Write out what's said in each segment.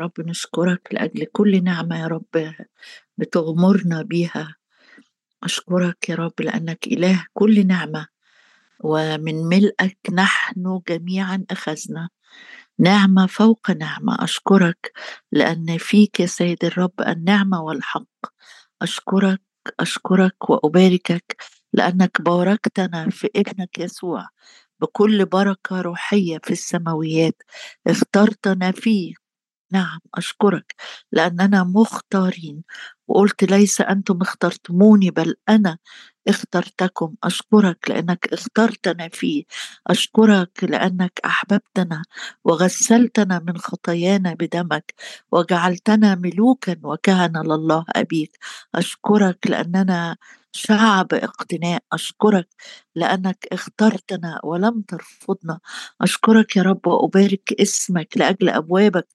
رب نشكرك لأجل كل نعمة يا رب بتغمرنا بيها. أشكرك يا رب لأنك إله كل نعمة ومن ملئك نحن جميعا أخذنا. نعمة فوق نعمة. أشكرك لأن فيك يا سيد الرب النعمة والحق. أشكرك أشكرك وأباركك لأنك باركتنا في ابنك يسوع بكل بركة روحية في السماويات. اخترتنا فيه نعم أشكرك لأننا مختارين وقلت ليس أنتم اخترتموني بل أنا اخترتكم. أشكرك لأنك اخترتنا فيه. أشكرك لأنك أحببتنا وغسلتنا من خطايانا بدمك وجعلتنا ملوكا وكهنة لله أبيك. أشكرك لأننا شعب اقتناء أشكرك لأنك اخترتنا ولم ترفضنا. أشكرك يا رب وأبارك اسمك لأجل أبوابك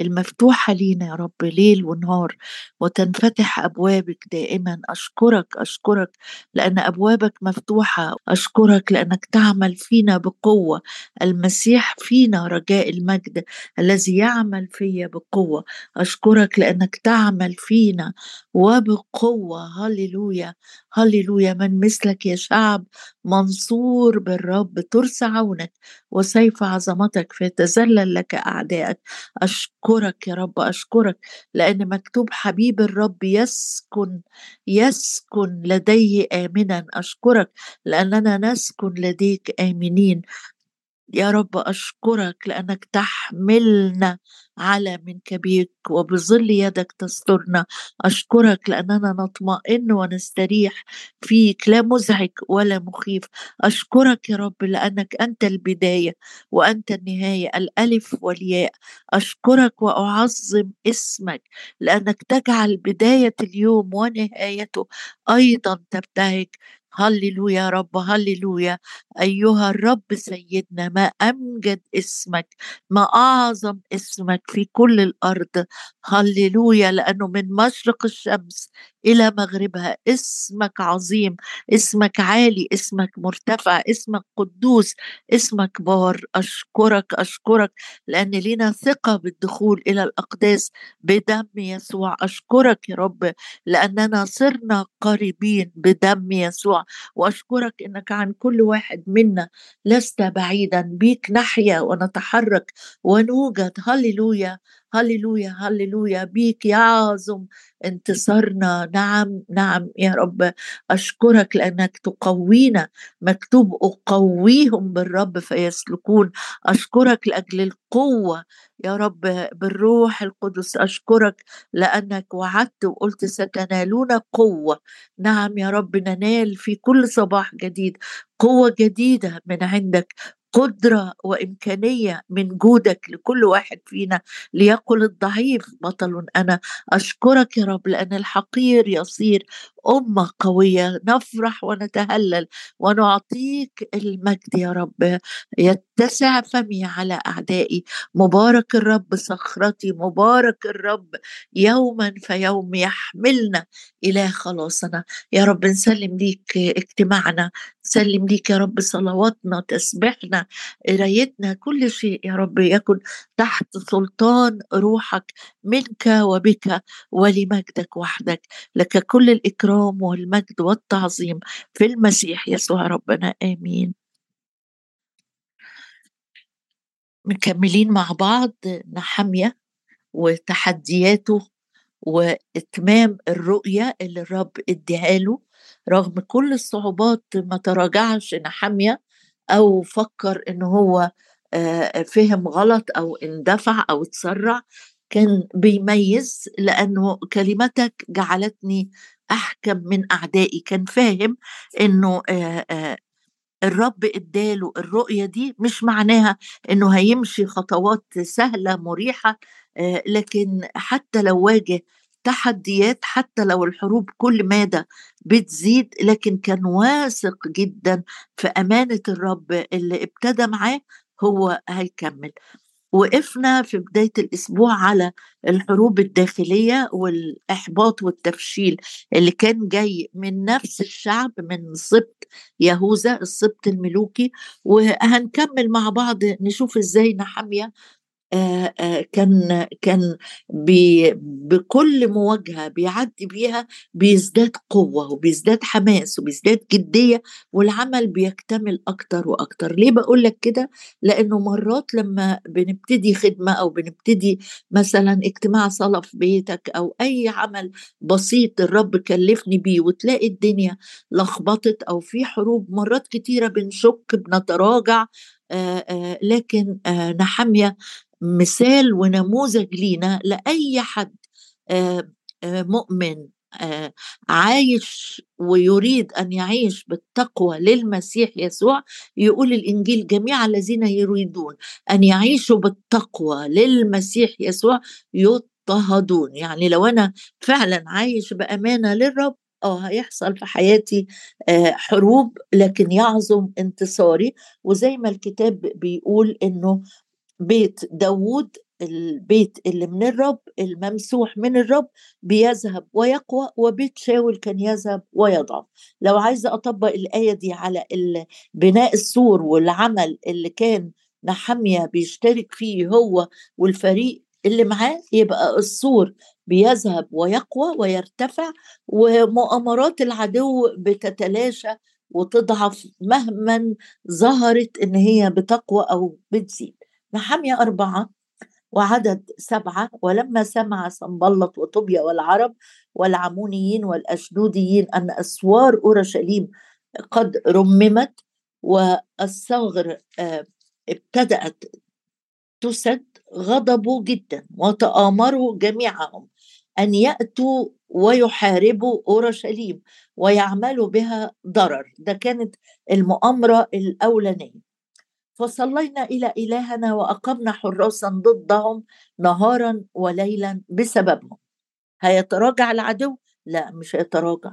المفتوحة لينا يا رب ليل ونهار وتنفتح أبوابك دائما. أشكرك أشكرك لأن أبوابك مفتوحة. أشكرك لأنك تعمل فينا بقوة. المسيح فينا رجاء المجد الذي يعمل فيا بقوة. أشكرك لأنك تعمل فينا وبقوة. هللويا. هللويا من مثلك يا شعب منصور بالرب ترسى عونك وسيف عظمتك فيتذلل لك أعدائك أشكرك يا رب أشكرك لأن مكتوب حبيب الرب يسكن يسكن لديه آمنا. أشكرك لأننا نسكن لديك آمنين. يا رب أشكرك لأنك تحملنا على من كبيرك وبظل يدك تسترنا. أشكرك لأننا نطمئن ونستريح فيك. لا مزعج ولا مخيف. أشكرك يا رب لأنك أنت البداية وأنت النهاية الألف والياء. أشكرك وأعظم اسمك لأنك تجعل بداية اليوم ونهايته أيضا تبتهج. هللويا يا رب هللويا. أيها الرب سيدنا ما أمجد اسمك ما أعظم اسمك في كل الأرض. هللويا لأنه من مشرق الشمس إلى مغربها. اسمك عظيم اسمك عالي اسمك مرتفع اسمك قدوس اسمك بار. أشكرك أشكرك لأن لنا ثقة بالدخول إلى الأقداس بدم يسوع. أشكرك يا رب لأننا صرنا قريبين بدم يسوع. وأشكرك أنك عن كل واحد منا لست بعيدا. بيك نحيا ونتحرك ونوجد. هللويا. هللويا هللويا بيك يعظم انتصارنا. نعم نعم يا رب. أشكرك لأنك تقوينا مكتوب أقويهم بالرب فيسلكون. أشكرك لأجل القوة يا رب بالروح القدس. أشكرك لأنك وعدت وقلت ستنالون قوة. نعم يا رب ننال في كل صباح جديد قوة جديدة من عندك. قدرة وإمكانية من جودك لكل واحد فينا ليقل الضعيف. بطل أنا أشكرك يا رب لأن الحقير يصير أمة قوية. نفرح ونتهلل ونعطيك المجد يا رب. يتسع فمي على أعدائي. مبارك الرب صخرتي مبارك الرب يوما فيوم يحملنا إلى خلاصنا. يا رب نسلم ليك اجتماعنا سلم ليك يا رب صلواتنا تسبحنا قرايتنا كل شيء يا رب يكن تحت سلطان روحك منك وبك ولمجدك وحدك. لك كل الإكرام والمجد والتعظيم في المسيح يسوع ربنا آمين. مكملين مع بعض نحمية وتحدياته. واتمام الرؤية اللي الرب اديها له رغم كل الصعوبات ما تراجعش نحمية أو فكر إن هو فهم غلط أو اندفع أو تسرع كان بيميز لأنه كلمتك جعلتني أحكم من أعدائي. كان فاهم إنه الرب اداله الرؤية دي مش معناها إنه هيمشي خطوات سهلة مريحة لكن حتى لو واجه تحديات حتى لو الحروب كل مادة بتزيد لكن كان واثق جدا في أمانة الرب اللي ابتدى معاه هو هيكمل. وقفنا في بداية الأسبوع على الحروب الداخلية والإحباط والتفشيل اللي كان جاي من نفس الشعب من سبط يهوذا السبط الملوكي. وهنكمل مع بعض نشوف إزاي نحمية آه، آه، كان كان بكل مواجهة بيعدي بيها بيزداد قوة وبيزداد حماس وبيزداد جدية والعمل بيكتمل أكتر وأكتر. ليه بقول لك كده؟ لأنه مرات لما بنبتدي خدمة أو بنبتدي مثلا اجتماع صلاه في بيتك أو أي عمل بسيط الرب كلفني بيه وتلاقي الدنيا لخبطت أو في حروب مرات كتيرة بنشك بنتراجع آآ آآ لكن نحمية مثال ونموذج لينا لأي حد مؤمن عايش ويريد أن يعيش بالتقوى للمسيح يسوع يقول الإنجيل جميع الذين يريدون أن يعيشوا بالتقوى للمسيح يسوع يضطهدون. يعني لو أنا فعلا عايش بأمانة للرب آه هيحصل في حياتي حروب لكن يعظم انتصاري. وزي ما الكتاب بيقول إنه بيت داوود البيت اللي من الرب الممسوح من الرب بيذهب ويقوى وبيت شاول كان يذهب ويضعف. لو عايزة أطبق الآية دي على بناء السور والعمل اللي كان نحمية بيشترك فيه هو والفريق اللي معاه يبقى السور بيذهب ويقوى ويرتفع ومؤامرات العدو بتتلاشى وتضعف مهما ظهرت إن هي بتقوى أو بتزيد. نحمية أربعة وعدد سبعة ولما سمع سنبلط وطوبيا والعرب والعمونيين والأشدوديين أن أسوار أورشليم قد رممت والثغر آه، ابتدأت تسد غضبوا جدا وتآمروا جميعهم أن يأتوا ويحاربوا أورشليم ويعملوا بها ضرر. ده كانت المؤامرة الأولانية. فصلينا إلى إلهنا وأقمنا حراسا ضدهم نهارا وليلا بسببهم. هيتراجع العدو؟ لا مش هيتراجع.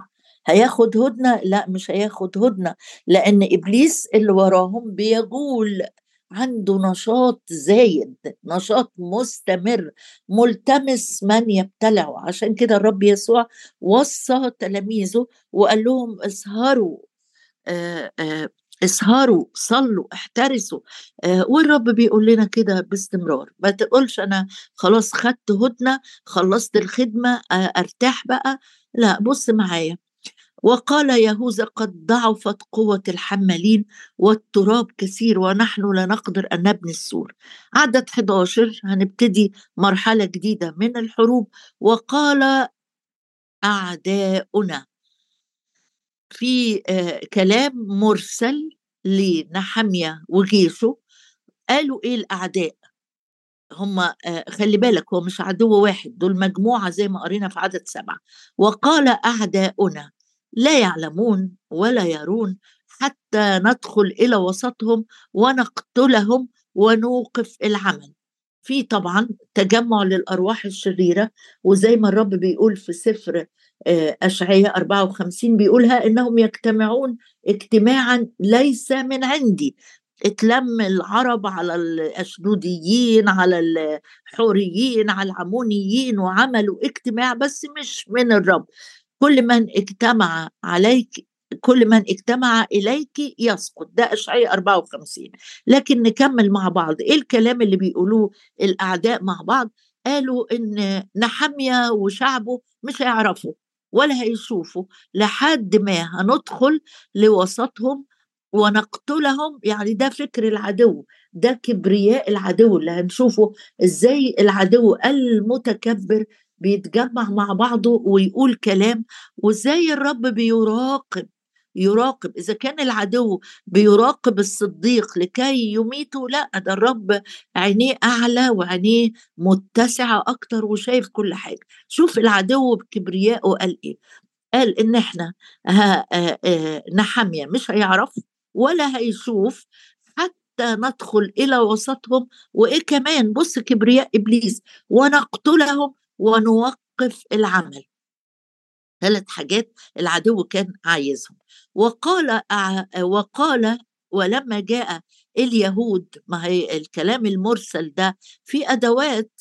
هياخد هدنة؟ لا مش هياخد هدنة لأن إبليس اللي وراهم بيجول عنده نشاط زايد نشاط مستمر ملتمس من يبتلعه. عشان كده الرب يسوع وصى تلاميذه وقال لهم اسهروا آآ آآ اسهروا صلوا احترسوا. آه والرب بيقول لنا كده باستمرار. ما تقولش أنا خلاص خدت هدنة خلصت الخدمة آه أرتاح بقى. لا بص معايا. وقال يهوذا قد ضعفت قوة الحمالين والتراب كثير ونحن لا نقدر أن نبني السور. عدد 11 هنبتدي مرحلة جديدة من الحروب. وقال أعداؤنا في آه، كلام مرسل لنحمية وجيشه قالوا إيه الأعداء؟ هم آه، خلي بالك هو مش عدو واحد دول مجموعة زي ما قرينا في عدد سبعة. وقال أعداؤنا لا يعلمون ولا يرون حتى ندخل إلى وسطهم ونقتلهم ونوقف العمل. في طبعا تجمع للأرواح الشريرة وزي ما الرب بيقول في سفر أشعية 54 بيقولها إنهم يجتمعون اجتماعا ليس من عندي. اتلم العرب على الأشدوديين على الحوريين على العمونيين وعملوا اجتماع بس مش من الرب. كل من اجتمع عليك كل من اجتمع إليك يسقط. ده أشعية 54 لكن نكمل مع بعض. إيه الكلام اللي بيقولوه الأعداء مع بعض؟ قالوا إن نحمية وشعبه مش هيعرفوا. ولا هيشوفوا لحد ما هندخل لوسطهم ونقتلهم. يعني ده فكر العدو ده كبرياء العدو اللي هنشوفه إزاي العدو المتكبر بيتجمع مع بعضه ويقول كلام وإزاي الرب بيراقب يراقب إذا كان العدو بيراقب الصديق لكي يميته لا ده الرب عينيه أعلى وعينيه متسعة أكتر وشايف كل حاجة. شوف العدو بكبريائه قال إيه. قال إن إحنا نحمية مش هيعرف ولا هيشوف حتى ندخل إلى وسطهم. وإيه كمان؟ بص كبرياء إبليس ونقتلهم ونوقف العمل. ثلاث حاجات العدو كان عايزهم. وقال وقال ولما جاء اليهود ما هي الكلام المرسل ده في أدوات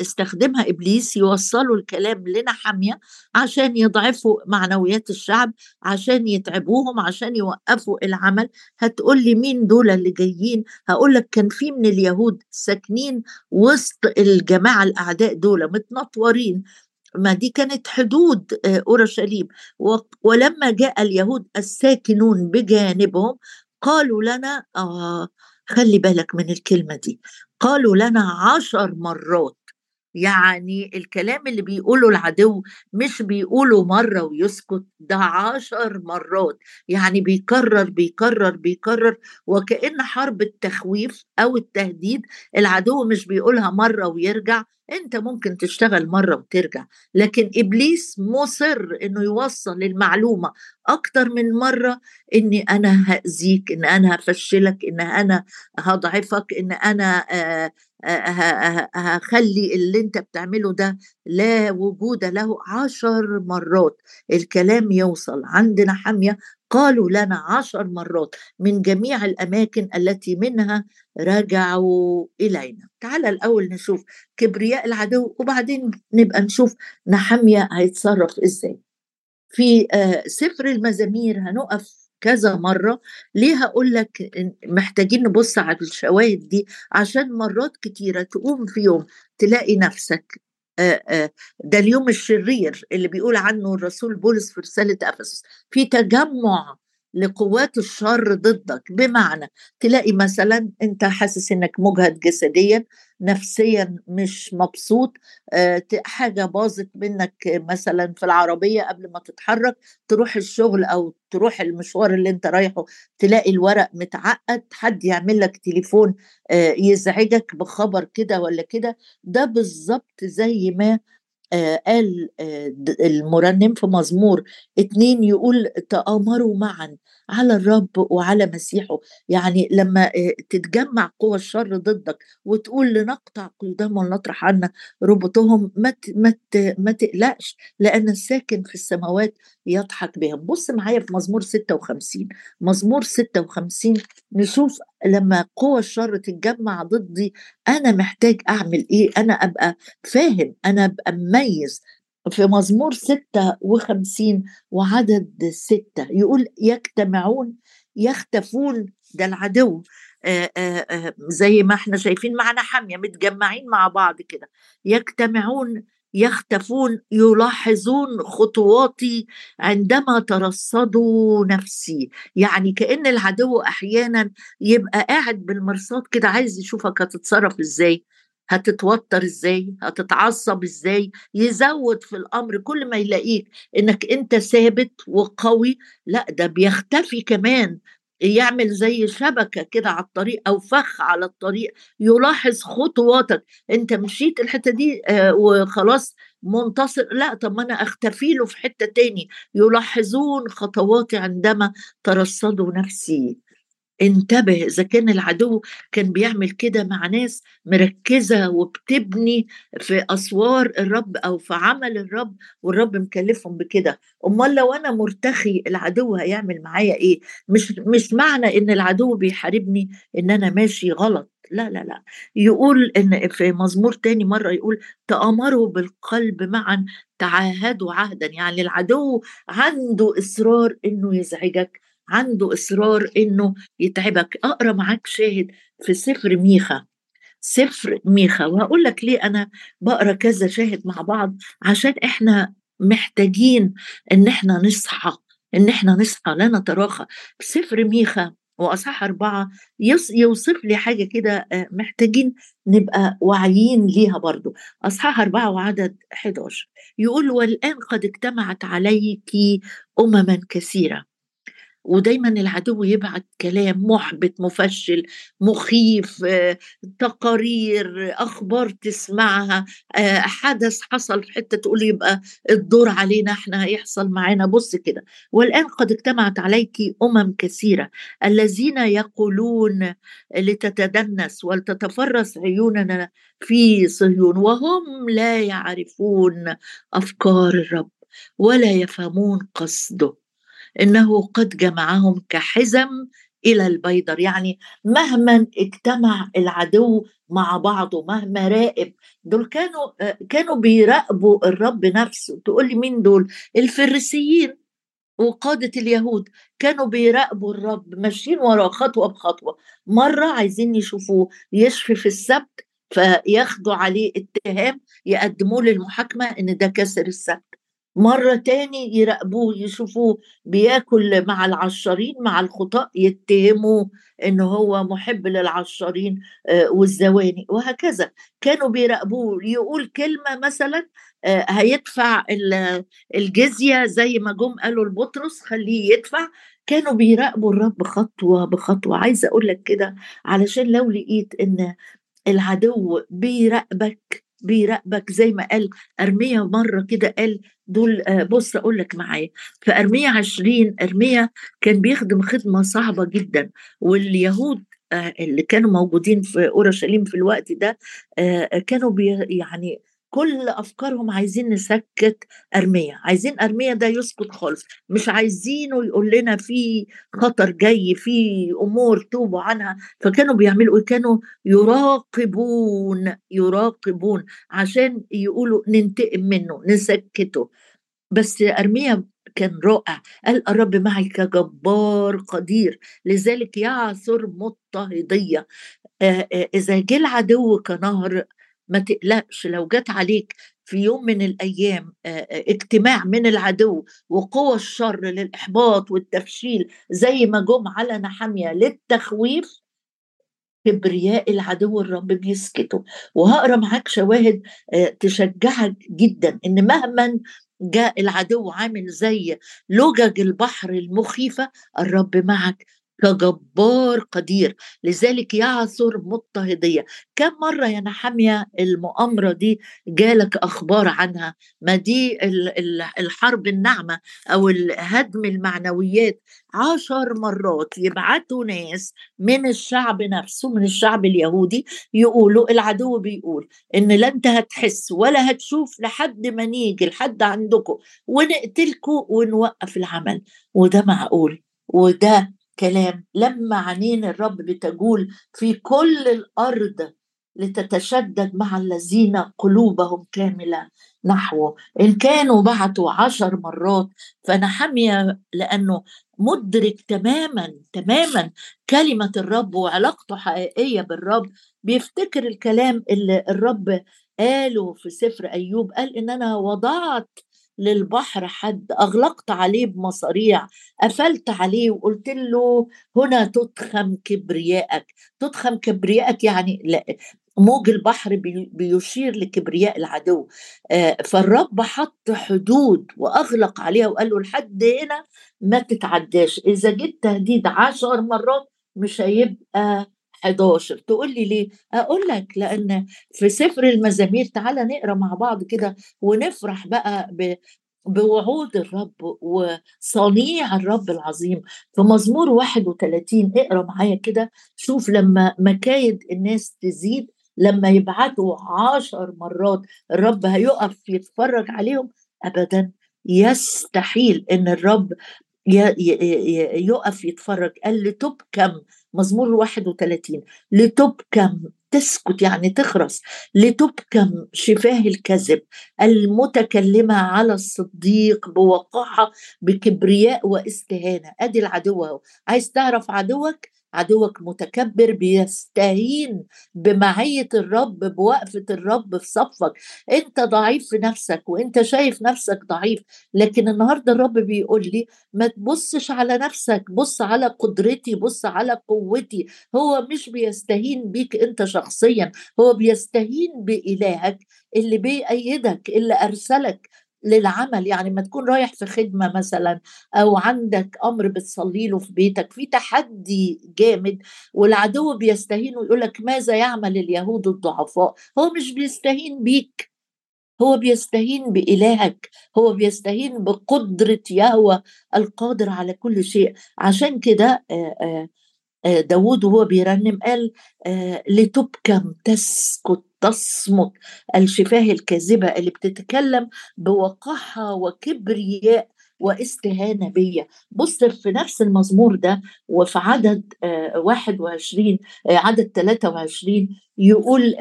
استخدمها إبليس يوصلوا الكلام لنحمية عشان يضعفوا معنويات الشعب عشان يتعبوهم عشان يوقفوا العمل. هتقول لي مين دول اللي جايين؟ هقول لك كان في من اليهود ساكنين وسط الجماعة الأعداء دول متنطورين. ما دي كانت حدود أورشليم. ولما جاء اليهود الساكنون بجانبهم قالوا لنا آه خلي بالك من الكلمة دي قالوا لنا عشر مرات يعني الكلام اللي بيقوله العدو مش بيقوله مرة ويسكت ده عشر مرات. يعني بيكرر بيكرر بيكرر وكأن حرب التخويف أو التهديد العدو مش بيقولها مرة ويرجع. أنت ممكن تشتغل مرة وترجع. لكن إبليس مصر إنه يوصل المعلومة أكتر من مرة اني أنا هأذيك إن أنا هفشلك إن أنا هضعفك إن أنا آه، هخلي اللي أنت بتعمله ده لا وجود له عشر مرات. الكلام يوصل. عندنا حامية قالوا لنا عشر مرات من جميع الأماكن التي منها رجعوا إلينا. تعال الأول نشوف كبرياء العدو وبعدين نبقى نشوف نحمية هيتصرف إزاي. في سفر المزامير هنقف كذا مرة. ليه هقول لك محتاجين نبص على الشواهد دي؟ عشان مرات كتيرة تقوم في يوم تلاقي نفسك ده اليوم الشرير اللي بيقول عنه الرسول بولس في رسالة أفسس في تجمع لقوات الشر ضدك. بمعنى تلاقي مثلا أنت حاسس إنك مجهد جسديا نفسيا مش مبسوط آه، حاجة باظت منك مثلا في العربية قبل ما تتحرك تروح الشغل أو تروح المشوار اللي أنت رايحه تلاقي الورق متعقد حد يعمل لك تليفون آه، يزعجك بخبر كده ولا كده. ده بالظبط زي ما قال آه المرنم في مزمور اتنين يقول تآمروا معا على الرب وعلى مسيحه. يعني لما آه تتجمع قوى الشر ضدك وتقول لنقطع قيودهم ونطرح عنا ربطهم ما ما ما تقلقش لأن الساكن في السماوات يضحك بهم. بص معايا في مزمور 56 مزمور 56 نشوف لما قوى الشر تتجمع ضدي أنا محتاج أعمل إيه؟ أنا أبقى فاهم أنا أبقى مميز. في مزمور 56 وعدد ستة يقول يجتمعون يختفون ده العدو. آآ آآ زي ما إحنا شايفين معنا حامية متجمعين مع بعض كده. يجتمعون يختفون يلاحظون خطواتي عندما ترصدوا نفسي. يعني كأن العدو أحيانا يبقى قاعد بالمرصاد كده عايز يشوفك هتتصرف إزاي هتتوتر إزاي هتتعصب إزاي يزود في الأمر. كل ما يلاقيك إنك أنت ثابت وقوي لأ ده بيختفي كمان. يعمل زي شبكة كده على الطريق أو فخ على الطريق يلاحظ خطواتك. أنت مشيت الحتة دي آه وخلاص منتصر. لا طب ما أنا أختفي له في حتة تاني. يلاحظون خطواتي عندما ترصدوا نفسي. انتبه إذا كان العدو كان بيعمل كده مع ناس مركزة وبتبني في أسوار الرب أو في عمل الرب والرب مكلفهم بكده. أمال لو أنا مرتخي العدو هيعمل معايا إيه؟ مش مش معنى إن العدو بيحاربني إن أنا ماشي غلط. لا لا لا. يقول إن في مزمور تاني مرة يقول تأمروا بالقلب معا تعاهدوا عهدا. يعني العدو عنده إصرار إنه يزعجك عنده إصرار إنه يتعبك. أقرأ معاك شاهد في سفر ميخا. سفر ميخا. وهقول لك ليه أنا بقرأ كذا شاهد مع بعض؟ عشان إحنا محتاجين إن إحنا نصحى إن إحنا نصحى لا نتراخى. سفر ميخا وأصح أربعة يوصف لي حاجة كده آه، محتاجين نبقى واعيين ليها برضو. أصحاح أربعة وعدد 11 يقول والآن قد اجتمعت عليك امما كثيرة. ودايما العدو يبعت كلام محبط مفشل مخيف تقارير أخبار تسمعها حدث حصل في حتة تقول يبقى الدور علينا إحنا هيحصل معانا. بص كده والآن قد اجتمعت عليك أمم كثيرة الذين يقولون لتتدنس ولتتفرس عيوننا في صهيون وهم لا يعرفون أفكار الرب ولا يفهمون قصده. إنه قد جمعهم كحزم إلى البيدر يعني مهما اجتمع العدو مع بعضه مهما راقب دول كانوا كانوا بيراقبوا الرب نفسه. تقول لي مين دول؟ الفريسيين وقادة اليهود كانوا بيراقبوا الرب ماشيين وراه خطوة بخطوة. مرة عايزين يشوفوه يشفي في السبت فياخدوا عليه اتهام يقدموه للمحاكمة إن ده كسر السبت. مرة تاني يراقبوه يشوفوه بياكل مع العشارين مع الخطاء يتهموه انه هو محب للعشارين آه، والزواني وهكذا. كانوا بيراقبوه يقول كلمة مثلا آه، هيدفع الجزية زي ما جم قالوا لبطرس خليه يدفع. كانوا بيراقبوا الرب خطوة بخطوة. عايزة أقول لك كده علشان لو لقيت إن العدو بيراقبك بيراقبك زي ما قال أرميا مرة كده قال دول آه، بص أقول لك معايا. في أرميا عشرين أرميا كان بيخدم خدمة صعبة جدا واليهود آه، اللي كانوا موجودين في أورشليم في الوقت ده كانوا بي يعني كل أفكارهم عايزين نسكت ارميا عايزين ارميا ده يسكت خالص مش عايزينه يقول لنا في خطر جاي في أمور توبوا عنها. فكانوا بيعملوا إيه؟ كانوا يراقبون يراقبون عشان يقولوا ننتقم منه نسكته. بس ارميا كان رائع قال الرب معي كجبار قدير لذلك يعثر مضطهدية. إذا جه العدو كنهر ما تقلقش لو جت عليك في يوم من الأيام اجتماع من العدو وقوى الشر للإحباط والتفشيل زي ما جم على نحامية للتخويف كبرياء العدو الرب بيسكتوا. وهقرأ معاك شواهد تشجعك جدا إن مهما جاء العدو عامل زي لجج البحر المخيفة الرب معك. كجبار قدير لذلك يعثر مضطهدية. كم مرة يا نحمية المؤامرة دي جالك أخبار عنها؟ ما دي الحرب الناعمة أو هدم المعنويات. عشر مرات يبعتوا ناس من الشعب نفسه من الشعب اليهودي يقولوا العدو بيقول إن لا أنت هتحس ولا هتشوف لحد ما نيجي لحد عندكم. ونقتلكم ونوقف العمل. وده معقول؟ وده كلام. لما عنين الرب بتجول في كل الأرض لتتشدد مع الذين قلوبهم كاملة نحوه. إن كانوا بعتوا عشر مرات فنحمية لأنه مدرك تماما تماما كلمة الرب وعلاقته حقيقية بالرب. بيفتكر الكلام اللي الرب قاله في سفر أيوب قال إن أنا وضعت للبحر حد أغلقت عليه بمصاريع قفلت عليه وقلت له هنا تضخم كبريائك. تضخم كبريائك يعني لا موج البحر بيشير لكبرياء العدو. آه، فالرب حط حدود وأغلق عليها وقال له لحد هنا ما تتعداش. إذا جيت تهديد عشر مرات مش هيبقى 11 تقول لي ليه؟ أقول لك لأن في سفر المزامير تعالى نقرأ مع بعض كده ونفرح بقى ب بوعود الرب وصنيع الرب العظيم. في مزمور 31 اقرأ معايا كده. شوف لما مكايد الناس تزيد لما يبعتوا عشر مرات الرب هيقف يتفرج عليهم ابدا يستحيل إن الرب يقف يتفرج. قال لتبكم مزمور 31 لتبكم تسكت يعني تخرس. لتبكم شفاه الكذب المتكلمة على الصديق بوقاحة بكبرياء واستهانة. أدي العدو عايز تعرف عدوك؟ عدوك متكبر بيستهين بمعية الرب بوقفة الرب في صفك. انت ضعيف في نفسك وانت شايف نفسك ضعيف لكن النهاردة الرب بيقول لي ما تبصش على نفسك بص على قدرتي بص على قوتي. هو مش بيستهين بيك انت شخصيا هو بيستهين بإلهك اللي بيأيدك اللي أرسلك. للعمل يعني ما تكون رايح في خدمة مثلا أو عندك أمر بتصلي له في بيتك في تحدي جامد والعدو بيستهين ويقول لك ماذا يعمل اليهود الضعفاء؟ هو مش بيستهين بيك هو بيستهين بإلهك هو بيستهين بقدرة يهوى القادر على كل شيء. عشان كده داود وهو بيرنم قال لتبكم تسكت تصمت. الشفاه الكاذبة اللي بتتكلم بوقاحة وكبرياء واستهانة بيا بص في نفس المزمور ده وفي عدد 21 عدد 23 يقول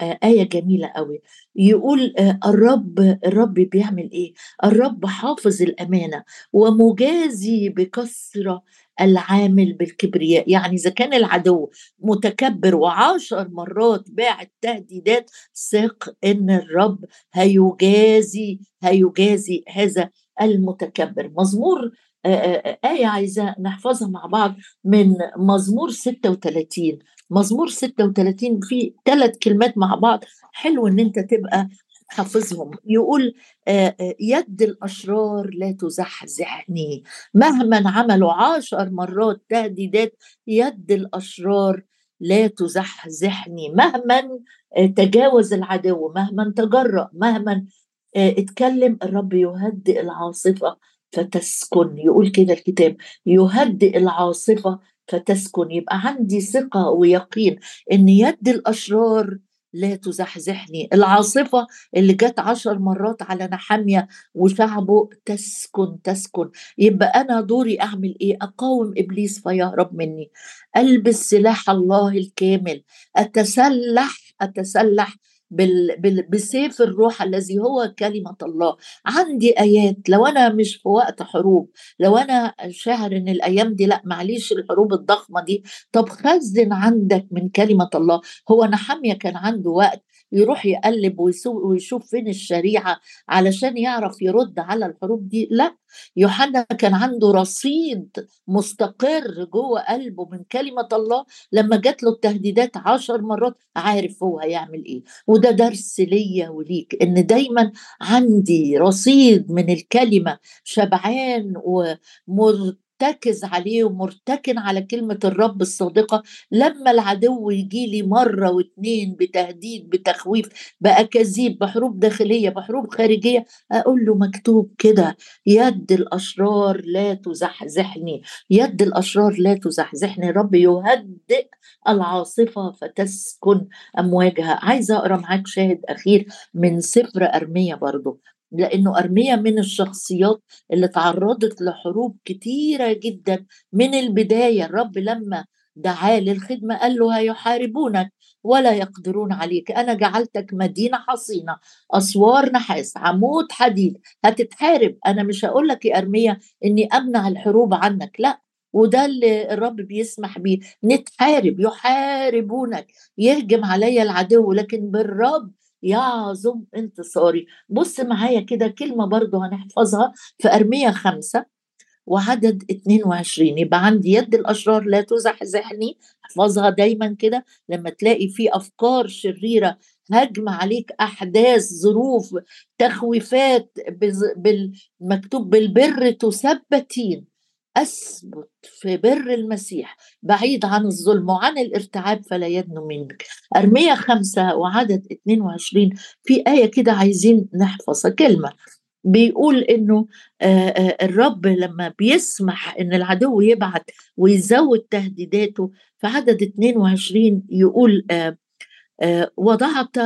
آية جميلة قوي. يقول الرب الرب بيعمل إيه؟ الرب حافظ الأمانة ومجازي بكثرة العامل بالكبرياء. يعني إذا كان العدو متكبر وعشر مرات باع التهديدات ثق إن الرب هيجازي هيجازي هذا المتكبر. مزمور آية عايزة نحفظها مع بعض من مزمور 36 مزمور 36 فيه ثلاث كلمات مع بعض. حلو إن أنت تبقى حافظهم يقول يد الأشرار لا تزحزحني. مهما عملوا عشر مرات تهديدات يد الأشرار لا تزحزحني. مهما تجاوز العدو مهما تجرأ مهما اتكلم الرب يهدئ العاصفة فتسكن. يقول كده الكتاب يهدئ العاصفة فتسكن. يبقى عندي ثقة ويقين إن يد الأشرار لا تزحزحني. العاصفة اللي جت عشر مرات على نحامية وشعبه تسكن تسكن. يبقى أنا دوري أعمل إيه؟ أقاوم إبليس فيهرب مني. ألبس سلاح الله الكامل. أتسلح أتسلح. بال... بال... بسيف الروح الذي هو كلمة الله. عندي آيات لو أنا مش في وقت حروب لو أنا شاعر إن الأيام دي لأ معليش الحروب الضخمة دي. طب خزن عندك من كلمة الله. هو نحمية كان عنده وقت. يروح يقلب ويشوف فين الشريعة علشان يعرف يرد على الحروب دي؟ لا يوحنا كان عنده رصيد مستقر جوه قلبه من كلمة الله لما جات له التهديدات عشر مرات عارف هو هيعمل إيه. وده درس ليا وليك إن دايما عندي رصيد من الكلمة شبعان ومر مرتكز عليه ومرتكن على كلمة الرب الصادقة. لما العدو يجي لي مرة واتنين بتهديد بتخويف بأكاذيب بحروب داخلية بحروب خارجية أقول له مكتوب كده يد الأشرار لا تزحزحني يد الأشرار لا تزحزحني رب يهدئ العاصفة فتسكن أمواجها. عايزة أقرأ معاك شاهد أخير من سفر أرمية برضو. لأنه ارميا من الشخصيات اللي تعرضت لحروب كتيرة جدا من البداية. الرب لما دعاه للخدمة قال له هيحاربونك ولا يقدرون عليك. أنا جعلتك مدينة حصينة أسوار نحاس عمود حديد. هتتحارب. أنا مش هقول لك يا ارميا إني أمنع الحروب عنك. لا وده اللي الرب بيسمح بيه. نتحارب. يحاربونك. يهجم عليا العدو. لكن بالرب يعظم انتصاري بص معايا كده كلمة برضو هنحفظها في أرمية خمسة وعدد 22 يبقى عندي يد الأشرار لا تزحزحني. احفظها دايما كده. لما تلاقي في أفكار شريرة هجم عليك أحداث ظروف تخويفات بالمكتوب بالبر تثبتين. أثبت في بر المسيح بعيد عن الظلم وعن الارتعاب فلا يدنو منك. أرمية خمسة وعدد 22 في آية كده عايزين نحفظها كلمة. بيقول إنه الرب لما بيسمح إن العدو يبعت ويزود تهديداته في عدد 22 يقول وضعت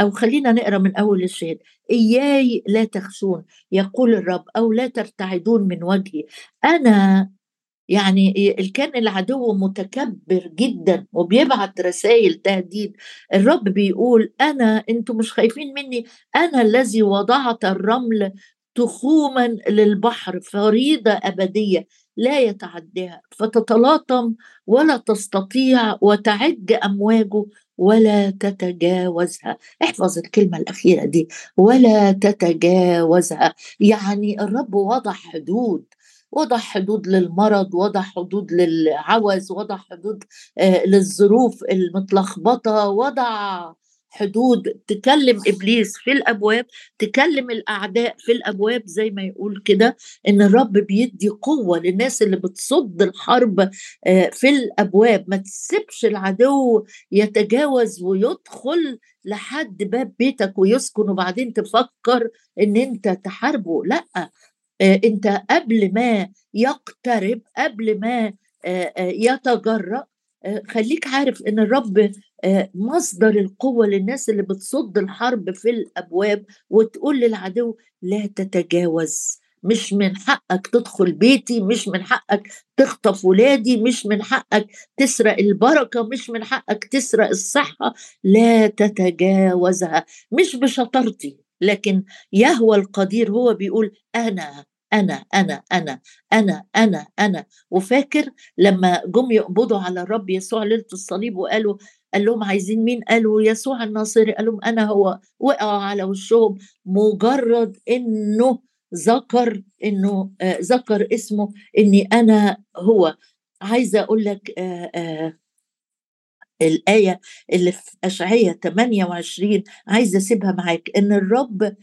أو خلينا نقرأ من أول الشهد إياي لا تخشون يقول الرب أو لا ترتعدون من وجهي. أنا يعني كان العدو متكبر جدا وبيبعت رسائل تهديد. الرب بيقول أنا أنتم مش خايفين مني؟ أنا الذي وضعت الرمل تخوما للبحر فريضة أبدية لا يتعداها. فتتلاطم ولا تستطيع وتعج أمواجه ولا تتجاوزها. احفظ الكلمة الأخيرة دي. ولا تتجاوزها. يعني الرب وضع حدود. وضع حدود للمرض وضع حدود للعوز وضع حدود آه للظروف المتلخبطة. وضع حدود تكلم إبليس في الأبواب تكلم الأعداء في الأبواب زي ما يقول كده إن الرب بيدي قوة للناس اللي بتصد الحرب في الأبواب. ما تسيبش العدو يتجاوز ويدخل لحد باب بيتك ويسكن وبعدين تفكر إن أنت تحاربه. لا أنت قبل ما يقترب قبل ما يتجرأ آه، خليك عارف إن الرب آه، مصدر القوة للناس اللي بتصد الحرب في الأبواب وتقول للعدو لا تتجاوز. مش من حقك تدخل بيتي مش من حقك تخطف ولادي مش من حقك تسرق البركة مش من حقك تسرق الصحة. لا تتجاوزها. مش بشطارتي لكن يهوى القدير هو بيقول أنا أنا أنا أنا أنا أنا أنا. وفاكر لما جم يقبضوا على الرب يسوع ليلة الصليب وقالوا قال لهم عايزين مين؟ قالوا يسوع الناصري. قال لهم أنا هو. وقعوا على وشهم مجرد إنه ذكر إنه آه ذكر اسمه إني أنا هو. عايزة أقول لك آه آه الآية اللي في أشعية 28 عايزة أسيبها معاك. إن الرب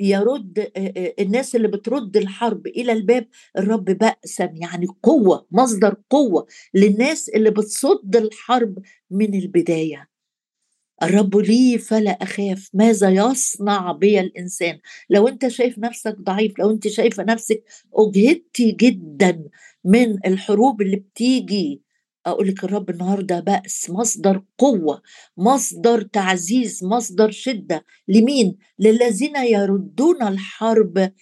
يرد الناس اللي بترد الحرب إلى الباب الرب بأسا يعني قوة مصدر قوة للناس اللي بتصد الحرب من البداية. الرب لي فلا أخاف ماذا يصنع بي الإنسان؟ لو أنت شايف نفسك ضعيف لو أنت شايفه نفسك اجهدتي جدا من الحروب اللي بتيجي أقول لك الرب النهارده بأس مصدر قوة مصدر تعزيز مصدر شدة. لمين؟ للذين يردون الحرب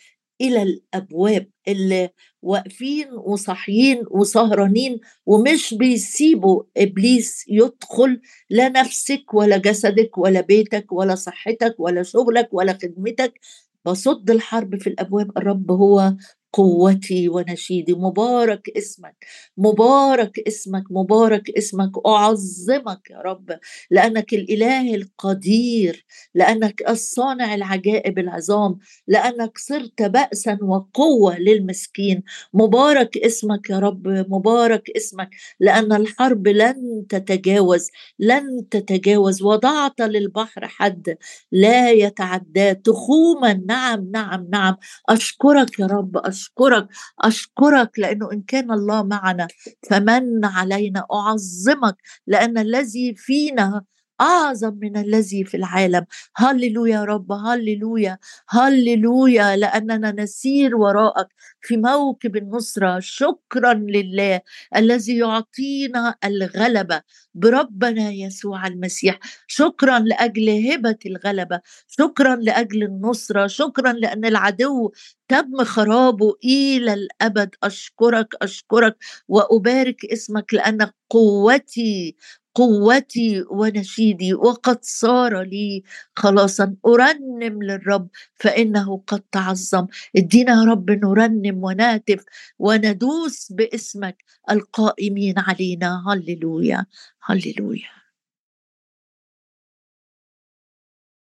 إلى الأبواب اللي واقفين وصاحيين وسهرانين ومش بيسيبوا إبليس يدخل لا نفسك ولا جسدك ولا بيتك ولا صحتك ولا شغلك ولا خدمتك. بصد الحرب في الأبواب الرب هو قوتي ونشيدي. مبارك اسمك مبارك اسمك مبارك اسمك. أعظمك يا رب لأنك الإله القدير لأنك الصانع العجائب العظام لأنك صرت باسا وقوة للمسكين. مبارك اسمك يا رب مبارك اسمك لأن الحرب لن تتجاوز لن تتجاوز. وضعت للبحر حد لا يتعدى. تخوما. نعم نعم نعم. أشكرك يا رب أشكرك. أشكرك أشكرك لأنه إن كان الله معنا فمن علينا أعظمك لأن الذي فينا أعظم من الذي في العالم. هللويا يا رب هللويا هللويا لأننا نسير وراءك في موكب النصرة. شكرا لله الذي يعطينا الغلبة بربنا يسوع المسيح. شكرا لأجل هبة الغلبة. شكرا لأجل النصرة. شكرا لأن العدو تم خرابه إلى الأبد. أشكرك أشكرك وأبارك اسمك لأن قوتي قوتي ونشيدي وقد صار لي خلاصا أرنم للرب فإنه قد تعظم. ادينا يا رب نرنم ونهتف وندوس باسمك القائمين علينا. هللويا هللويا.